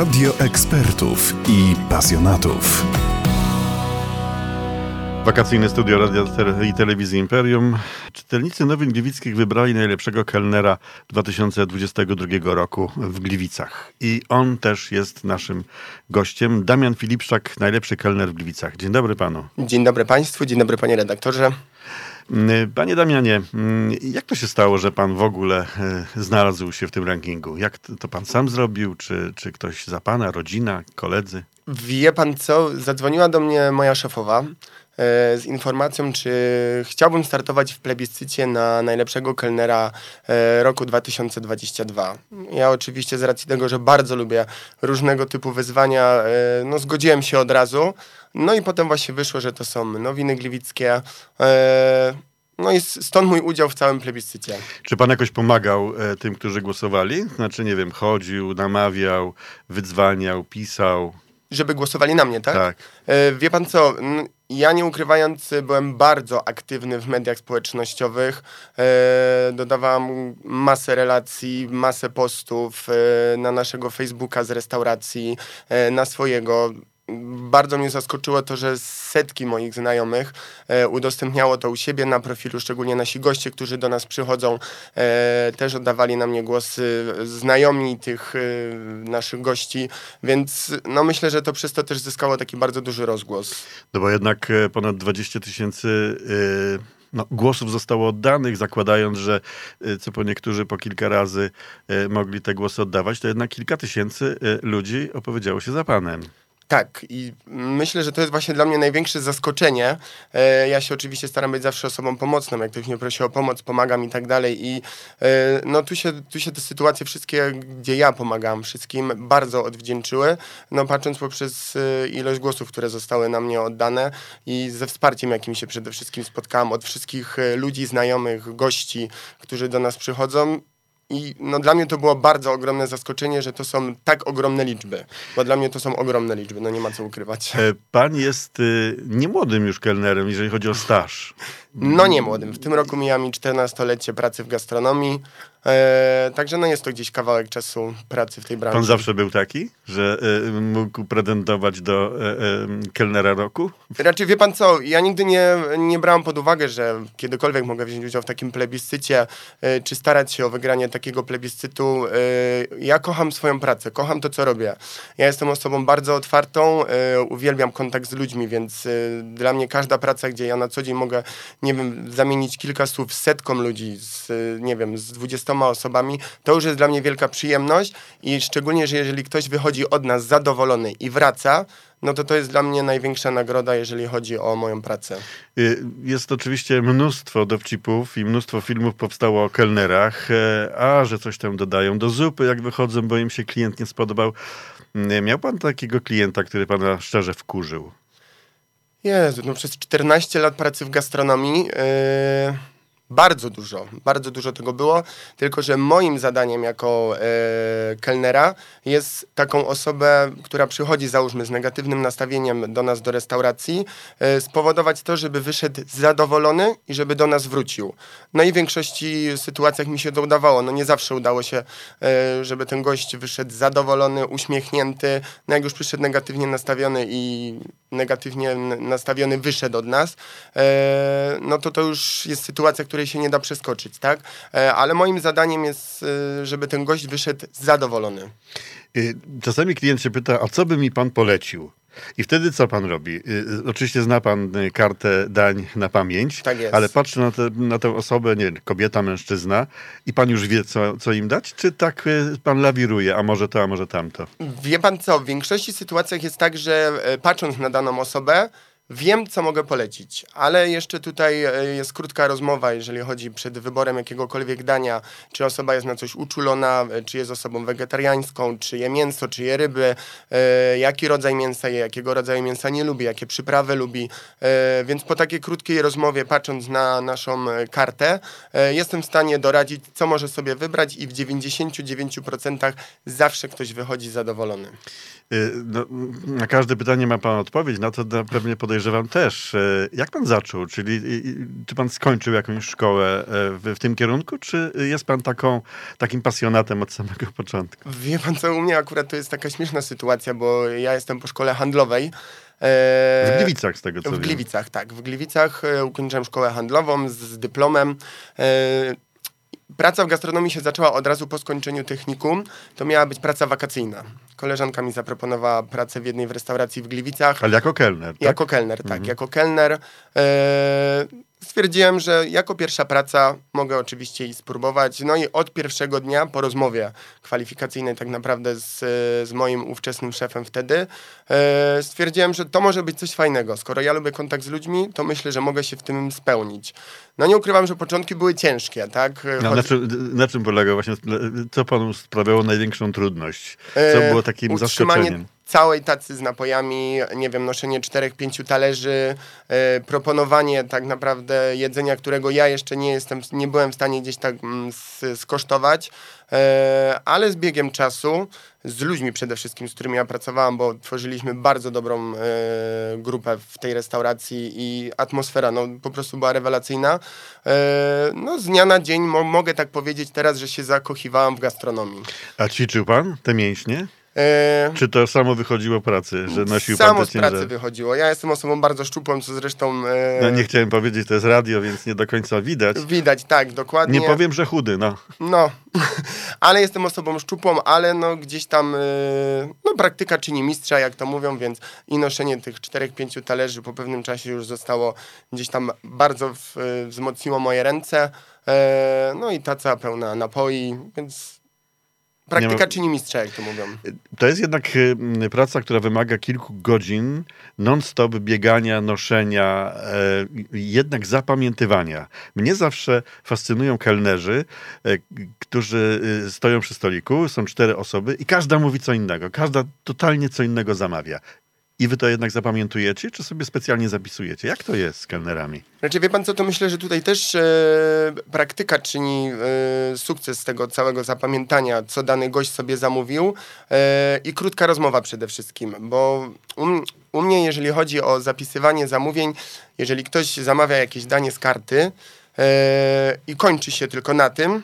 Radio ekspertów i pasjonatów. Wakacyjne studio Radia i Telewizji Imperium. Czytelnicy Nowin Gliwickich wybrali najlepszego kelnera 2022 roku w Gliwicach. I on też jest naszym gościem. Damian Filipczak, najlepszy kelner w Gliwicach. Dzień dobry panu. Dzień dobry państwu, dzień dobry panie redaktorze. Mm, panie Damianie, mm, jak to się stało, że pan w ogóle e, znalazł się w tym rankingu? Jak to pan sam zrobił? Czy, czy ktoś za pana, rodzina, koledzy? Wie pan co? Zadzwoniła do mnie moja szefowa z informacją, czy chciałbym startować w plebiscycie na najlepszego kelnera roku 2022. Ja oczywiście z racji tego, że bardzo lubię różnego typu wyzwania, no zgodziłem się od razu. No i potem właśnie wyszło, że to są nowiny gliwickie. No i stąd mój udział w całym plebiscycie. Czy pan jakoś pomagał e, tym, którzy głosowali? Znaczy, nie wiem, chodził, namawiał, wydzwaniał, pisał? Żeby głosowali na mnie, tak? Tak. E, wie pan co, ja nie ukrywając byłem bardzo aktywny w mediach społecznościowych. E, dodawałam masę relacji, masę postów e, na naszego Facebooka z restauracji, e, na swojego bardzo mnie zaskoczyło to, że setki moich znajomych e, udostępniało to u siebie na profilu, szczególnie nasi goście, którzy do nas przychodzą, e, też oddawali na mnie głosy znajomi tych e, naszych gości, więc no myślę, że to przez to też zyskało taki bardzo duży rozgłos. No bo jednak e, ponad 20 tysięcy e, no, głosów zostało oddanych, zakładając, że e, co po niektórzy po kilka razy mogli te głosy oddawać, to jednak kilka tysięcy ludzi opowiedziało się za panem. Tak, i myślę, że to jest właśnie dla mnie największe zaskoczenie. E, ja się oczywiście staram być zawsze osobą pomocną, jak ktoś mnie prosi o pomoc, pomagam i tak dalej. I e, no tu się, tu się te sytuacje wszystkie, gdzie ja pomagam wszystkim, bardzo odwdzięczyły. No patrząc poprzez e, ilość głosów, które zostały na mnie oddane i ze wsparciem, jakim się przede wszystkim spotkałam od wszystkich ludzi, znajomych, gości, którzy do nas przychodzą. I no, dla mnie to było bardzo ogromne zaskoczenie, że to są tak ogromne liczby. Bo dla mnie to są ogromne liczby, no nie ma co ukrywać. E, pan jest y, niemłodym już kelnerem, jeżeli chodzi o staż. No nie młodym. W tym roku mija mi 14-lecie pracy w gastronomii. E, także no jest to gdzieś kawałek czasu pracy w tej branży. Pan zawsze był taki, że e, mógł pretendować do e, e, kelnera roku? Raczej wie pan co, ja nigdy nie, nie brałem pod uwagę, że kiedykolwiek mogę wziąć udział w takim plebiscycie, e, czy starać się o wygranie takiego plebiscytu. Ja kocham swoją pracę, kocham to, co robię. Ja jestem osobą bardzo otwartą, uwielbiam kontakt z ludźmi, więc dla mnie każda praca, gdzie ja na co dzień mogę, nie wiem, zamienić kilka słów z setką ludzi, z, nie wiem, z 20 osobami, to już jest dla mnie wielka przyjemność i szczególnie, że jeżeli ktoś wychodzi od nas zadowolony i wraca, no to to jest dla mnie największa nagroda, jeżeli chodzi o moją pracę. Y, jest oczywiście mnóstwo dowcipów i mnóstwo filmów powstało o kelnerach, e, a że coś tam dodają do zupy, jak wychodzą, bo im się klient nie spodobał. Miał pan takiego klienta, który pana szczerze wkurzył? Jezu, no przez 14 lat pracy w gastronomii... Yy bardzo dużo, bardzo dużo tego było, tylko że moim zadaniem jako e, kelnera jest taką osobę, która przychodzi załóżmy z negatywnym nastawieniem do nas do restauracji, e, spowodować to, żeby wyszedł zadowolony i żeby do nas wrócił. No i w większości sytuacjach mi się to udawało. No nie zawsze udało się, e, żeby ten gość wyszedł zadowolony, uśmiechnięty. No jak już przyszedł negatywnie nastawiony i negatywnie nastawiony wyszedł od nas, no to to już jest sytuacja, której się nie da przeskoczyć, tak? E, ale moim zadaniem jest, e, żeby ten gość wyszedł zadowolony. Czasami klient się pyta, a co by mi pan polecił? I wtedy co pan robi? Oczywiście zna pan kartę dań na pamięć, tak ale patrzy na, te, na tę osobę, nie kobieta, mężczyzna i pan już wie, co, co im dać? Czy tak pan lawiruje, a może to, a może tamto? Wie pan co, w większości sytuacjach jest tak, że patrząc na daną osobę, Wiem, co mogę polecić, ale jeszcze tutaj e, jest krótka rozmowa, jeżeli chodzi przed wyborem jakiegokolwiek dania, czy osoba jest na coś uczulona, e, czy jest osobą wegetariańską, czy je mięso, czy je ryby, e, jaki rodzaj mięsa je, jakiego rodzaju mięsa nie lubi, jakie przyprawy lubi. Więc po takiej krótkiej rozmowie, patrząc na naszą kartę, jestem w stanie doradzić, co może sobie wybrać i w 99% zawsze ktoś wychodzi zadowolony. No, na każde pytanie ma pan odpowiedź, na to pewnie podejrzewam, podejrzewam też. E, jak pan zaczął? Czyli czy pan skończył jakąś szkołę w, w tym kierunku, czy jest pan taką, takim pasjonatem od samego początku? Wie pan co, u mnie akurat to jest taka śmieszna sytuacja, bo ja jestem po szkole handlowej. W Gliwicach z tego co W wiem. Gliwicach, tak. W Gliwicach ukończyłem szkołę handlową z, z dyplomem. Praca w gastronomii się zaczęła od razu po skończeniu technikum. To miała być praca wakacyjna. Koleżanka mi zaproponowała pracę w jednej w restauracji w Gliwicach. Ale jako kelner, tak? Jako kelner, tak. Mhm. Jako kelner. E, stwierdziłem, że jako pierwsza praca mogę oczywiście i spróbować. No i od pierwszego dnia po rozmowie kwalifikacyjnej tak naprawdę z, z moim ówczesnym szefem wtedy e, stwierdziłem, że to może być coś fajnego. Skoro ja lubię kontakt z ludźmi, to myślę, że mogę się w tym spełnić. No nie ukrywam, że początki były ciężkie, tak? No, na, czym, na czym właśnie, co panu sprawiało największą trudność? Co e, było takim zaskoczeniem? Całej tacy z napojami, nie wiem, noszenie czterech, pięciu talerzy, e, proponowanie tak naprawdę jedzenia, którego ja jeszcze nie jestem, nie byłem w stanie gdzieś tak mm, skosztować, e, ale z biegiem czasu, z ludźmi przede wszystkim, z którymi ja pracowałam, bo tworzyliśmy bardzo dobrą e, grupę w tej restauracji i atmosfera no, po prostu była rewelacyjna. no z dnia na dzień mo mogę tak powiedzieć teraz, że się zakochiwałam w gastronomii. A ćwiczył pan te mięśnie? E... Czy to samo wychodziło pracy, że nosił samo pan te z pracy wychodziło. Ja jestem osobą bardzo szczupłą, co zresztą... E... No nie chciałem powiedzieć, to jest radio, więc nie do końca widać. Widać, tak, dokładnie. Nie powiem, że chudy, no. No, ale jestem osobą szczupłą, ale no gdzieś tam, e... no praktyka czyni mistrza, jak to mówią, więc i noszenie tych czterech, pięciu talerzy po pewnym czasie już zostało gdzieś tam bardzo w, e, wzmocniło moje ręce. E... No i taca pełna napoi, więc Praktyka czyni mistrza, jak to mówią. To jest jednak y, praca, która wymaga kilku godzin non-stop biegania, noszenia, e, jednak zapamiętywania. Mnie zawsze fascynują kelnerzy, e, którzy y, stoją przy stoliku, są cztery osoby i każda mówi co innego, każda totalnie co innego zamawia. I wy to jednak zapamiętujecie, czy sobie specjalnie zapisujecie? Jak to jest z kelnerami? Znaczy, wie pan co, to myślę, że tutaj też e, praktyka czyni e, sukces tego całego zapamiętania, co dany gość sobie zamówił e, i krótka rozmowa przede wszystkim, bo u, mnie, jeżeli chodzi o zapisywanie zamówień, jeżeli ktoś zamawia jakieś danie z karty e, i kończy się tylko na tym,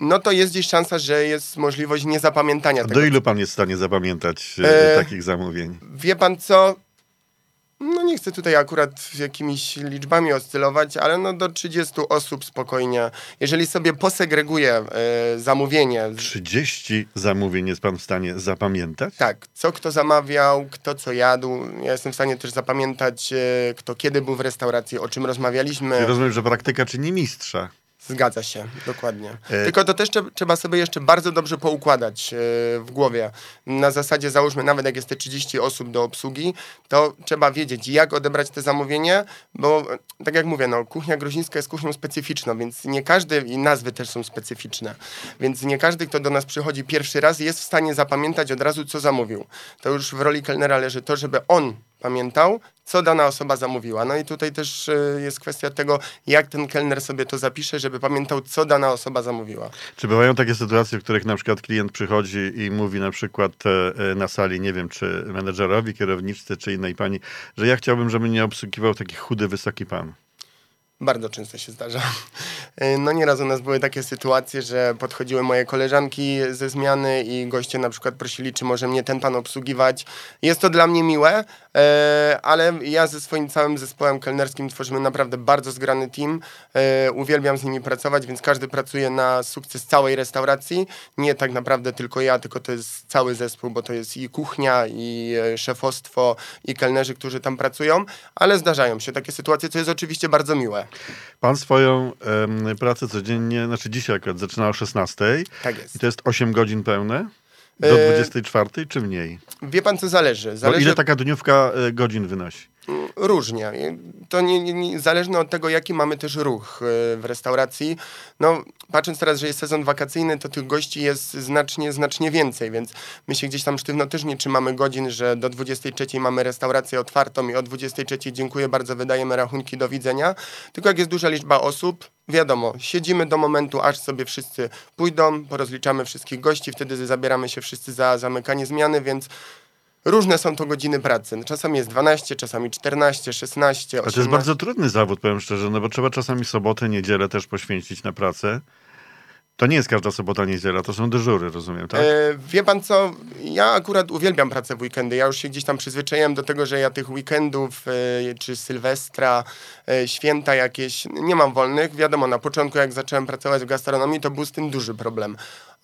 no to jest gdzieś szansa, że jest możliwość niezapamiętania tego. Do ilu pan jest w stanie zapamiętać e, e, takich zamówień? Wie pan co? No nie chcę tutaj akurat jakimiś liczbami oscylować, ale no do 30 osób spokojnie. Jeżeli sobie posegreguję e, zamówienie. 30 zamówień jest pan w stanie zapamiętać? Tak. Co kto zamawiał, kto co jadł. Ja jestem w stanie też zapamiętać, e, kto kiedy był w restauracji, o czym rozmawialiśmy. I rozumiem, że praktyka czyni mistrza. Zgadza się, dokładnie. E... Tylko to też trzeba sobie jeszcze bardzo dobrze poukładać e, w głowie. Na zasadzie załóżmy, nawet jak jest te 30 osób do obsługi, to trzeba wiedzieć, jak odebrać te zamówienie, bo tak jak mówię, no, kuchnia gruzińska jest kuchnią specyficzną, więc nie każdy, i nazwy też są specyficzne, więc nie każdy, kto do nas przychodzi pierwszy raz, jest w stanie zapamiętać od razu, co zamówił. To już w roli kelnera leży to, żeby on pamiętał, co dana osoba zamówiła. No i tutaj też y, jest kwestia tego, jak ten kelner sobie to zapisze, żeby pamiętał, co dana osoba zamówiła. Czy bywają takie sytuacje, w których na przykład klient przychodzi i mówi na przykład e, e, na sali, nie wiem, czy menedżerowi, kierowniczce, czy innej pani, że ja chciałbym, żeby mnie obsługiwał taki chudy, wysoki pan? Bardzo często się zdarza. E, no nieraz u nas były takie sytuacje, że podchodziły moje koleżanki ze zmiany i goście na przykład prosili, czy może mnie ten pan obsługiwać. Jest to dla mnie miłe, e, ale ja ze swoim całym zespołem kelnerskim tworzymy naprawdę bardzo zgrany team. E, uwielbiam z nimi pracować, więc każdy pracuje na sukces całej restauracji. Nie tak naprawdę tylko ja, tylko to jest cały zespół, bo to jest i kuchnia, i szefostwo, i kelnerzy, którzy tam pracują, ale zdarzają się takie sytuacje, co jest oczywiście bardzo miłe. Pan swoją um, pracę codziennie, znaczy dzisiaj akurat zaczyna o 16. Tak jest. I to jest 8 godzin pełne? Do 24 e... czy mniej? Wie pan, co zależy. zależy... ile taka dniówka e, godzin wynosi? Różnie. To nie, nie, nie, zależne od tego, jaki mamy też ruch e, w restauracji. No, patrząc teraz, że jest sezon wakacyjny, to tych gości jest znacznie, znacznie więcej, więc my się gdzieś tam sztywno też nie trzymamy godzin, że do 23 mamy restaurację otwartą i o 23 dziękuję bardzo, wydajemy rachunki, do widzenia. Tylko jak jest duża liczba osób, wiadomo, siedzimy do momentu, aż sobie wszyscy pójdą, porozliczamy wszystkich gości, wtedy zabieramy się wszyscy za zamykanie zmiany, więc Różne są to godziny pracy. Czasami jest 12, czasami 14, 16, A 18. to jest bardzo trudny zawód, powiem szczerze, no bo trzeba czasami sobotę, niedzielę też poświęcić na pracę. To nie jest każda sobota, niedziela, to są dyżury, rozumiem, tak? E, wie pan co, ja akurat uwielbiam pracę w weekendy. Ja już się gdzieś tam przyzwyczaiłem do tego, że ja tych weekendów, e, czy Sylwestra, e, święta jakieś, nie mam wolnych. Wiadomo, na początku jak zacząłem pracować w gastronomii, to był z tym duży problem.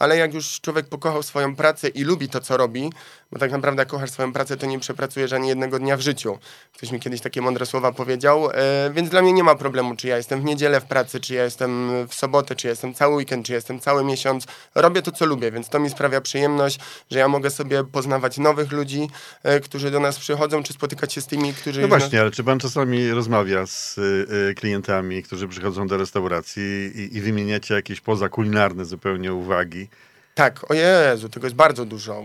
Ale jak już człowiek pokochał swoją pracę i lubi to, co robi, bo tak naprawdę kochasz swoją pracę, to nie przepracujesz ani jednego dnia w życiu. Ktoś mi kiedyś takie mądre słowa powiedział, e, więc dla mnie nie ma problemu, czy ja jestem w niedzielę w pracy, czy ja jestem w sobotę, czy ja jestem cały weekend, czy jestem cały miesiąc. Robię to, co lubię, więc to mi sprawia przyjemność, że ja mogę sobie poznawać nowych ludzi, e, którzy do nas przychodzą, czy spotykać się z tymi, którzy... No nas- właśnie, ale czy pan czasami rozmawia z y, klientami, którzy przychodzą do restauracji i, i wymieniacie jakieś pozakulinarne zupełnie uwagi? Tak, o Jezu, tego jest bardzo dużo.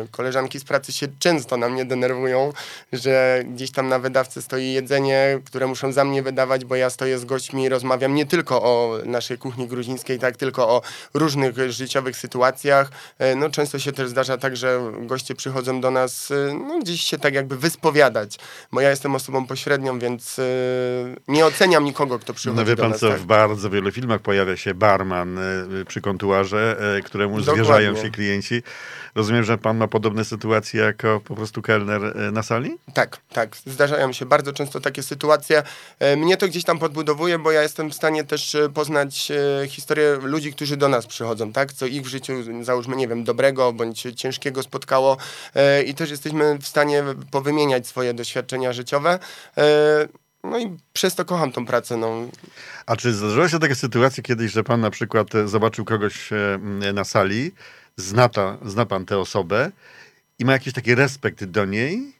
Yy, koleżanki z pracy się często na mnie denerwują, że gdzieś tam na wydawcy stoi jedzenie, które muszą za mnie wydawać, bo ja stoję z gośćmi i rozmawiam nie tylko o naszej kuchni gruzińskiej, tak, tylko o różnych życiowych sytuacjach. Yy, no często się też zdarza tak, że goście przychodzą do nas yy, no, gdzieś się tak jakby wyspowiadać, bo ja jestem osobą pośrednią, więc nie oceniam nikogo, kto przychodzi No wie do pan nas. co, tak. w bardzo wielu filmach pojawia się barman przy kontuarze, któremu Dokładnie. zwierzają się klienci. Rozumiem, że pan ma podobne sytuacje jako po prostu kelner y, na sali? Tak, tak. Zdarzają się bardzo często takie sytuacje. E, Mnie to gdzieś tam podbudowuje, bo ja jestem w stanie też e, poznać e, historię ludzi, którzy do nas przychodzą, tak? Co ich w życiu, załóżmy, nie wiem, dobrego bądź ciężkiego spotkało e, i też jesteśmy w stanie powymieniać swoje doświadczenia życiowe. No i przez to kocham tą pracę, no. A czy zdarzyła się taka sytuacja kiedyś, że pan na przykład zobaczył kogoś e, na sali, zna, ta, zna pan tę osobę i ma jakiś taki respekt do niej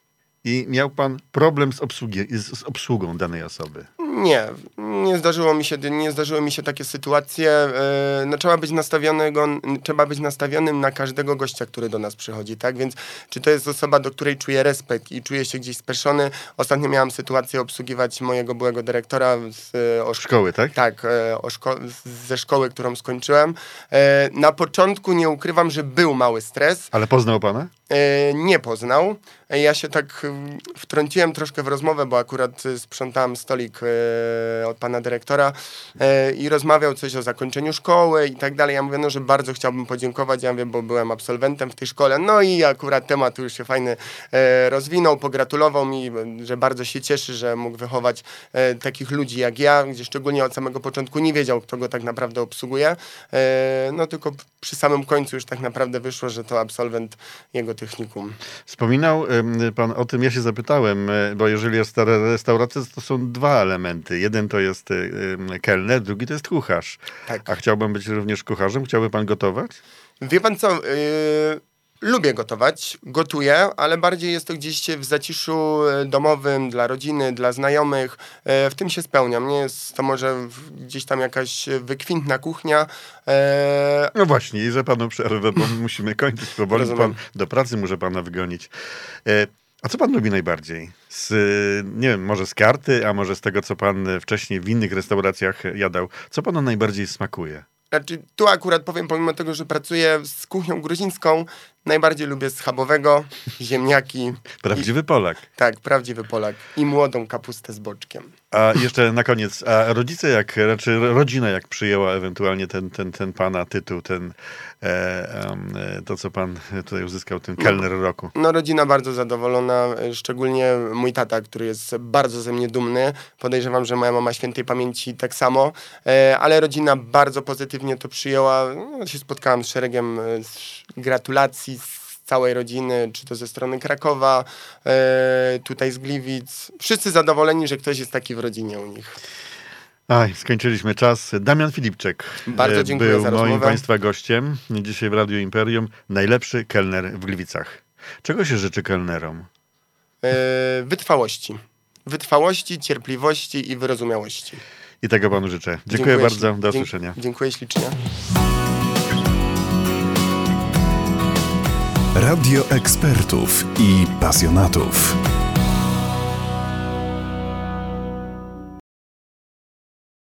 i miał pan problem z, obsługi, z obsługą danej osoby? Nie, nie zdarzyło mi się, nie zdarzyły mi się takie sytuacje. E, No, trzeba, być nastawionego, trzeba być nastawionym na każdego gościa, który do nas przychodzi, tak? Więc czy to jest osoba, do której czuję respekt i czuję się gdzieś speszony. Ostatnio miałam sytuację obsługiwać mojego byłego dyrektora z, e, o szko- Szkoły, tak? tak, e, szko- ze szkoły, którą skończyłem. Na początku nie ukrywam, że był mały stres. Ale poznał pana? E, nie poznał. E, Ja się tak mm, wtrąciłem troszkę w rozmowę, bo akurat e, sprzątałem stolik e, od pana dyrektora i rozmawiał coś o zakończeniu szkoły i tak dalej. Ja mówię, no, że bardzo chciałbym podziękować, ja mówię, bo byłem absolwentem w tej szkole. No i akurat temat już się fajny rozwinął, pogratulował mi, że bardzo się cieszy, że mógł wychować takich ludzi jak ja, gdzie szczególnie od samego początku nie wiedział, kto go tak naprawdę obsługuje. No tylko przy samym końcu już tak naprawdę wyszło, że to absolwent jego technikum. Wspominał pan o tym, ja się zapytałem, e, bo jeżeli jest restauracja, to są dwa elementy. Jeden to jest e, kelner, drugi to jest kucharz. Tak. A chciałbym być również kucharzem? Chciałby pan gotować? Wie pan co? Yy, lubię gotować, gotuję, ale bardziej jest to gdzieś w zaciszu e, domowym, dla rodziny, dla znajomych. E, w tym się spełniam. Nie jest to może gdzieś tam jakaś wykwintna kuchnia. E, No właśnie, i że panu przerwę, bo musimy kończyć powoli. Rozumiem. Pan do pracy muszę pana wygonić. A co pan lubi najbardziej? Z, nie wiem, może z karty, a może z tego, co pan wcześniej w innych restauracjach jadał. Co panu najbardziej smakuje? Znaczy, tu akurat powiem, pomimo tego, że pracuję z kuchnią gruzińską, najbardziej lubię schabowego, ziemniaki. Prawdziwy Polak. Tak, prawdziwy Polak. I młodą kapustę z boczkiem. A jeszcze na koniec, a rodzice jak, raczej rodzina jak przyjęła ewentualnie ten, ten, ten pana tytuł, ten, e, e, to co pan tutaj uzyskał, ten kelner roku. No, rodzina bardzo zadowolona, e, szczególnie mój tata, który jest bardzo ze mnie dumny. Podejrzewam, że moja mama świętej pamięci tak samo, e, ale rodzina bardzo pozytywnie to przyjęła. No, się spotkałem z szeregiem e, gratulacji całej rodziny, czy to ze strony Krakowa, e, tutaj z Gliwic. Wszyscy zadowoleni, że ktoś jest taki w rodzinie u nich. Aj, skończyliśmy czas. Damian Filipczek Bardzo e, dziękuję był za moim państwa gościem. Dzisiaj w Radiu Imperium. Najlepszy kelner w Gliwicach. Czego się życzy kelnerom? E, wytrwałości. Wytrwałości, cierpliwości i wyrozumiałości. I tego panu życzę. Dziękuję, bardzo. śli- Do usłyszenia. Dziękuję ślicznie. Radio ekspertów i pasjonatów.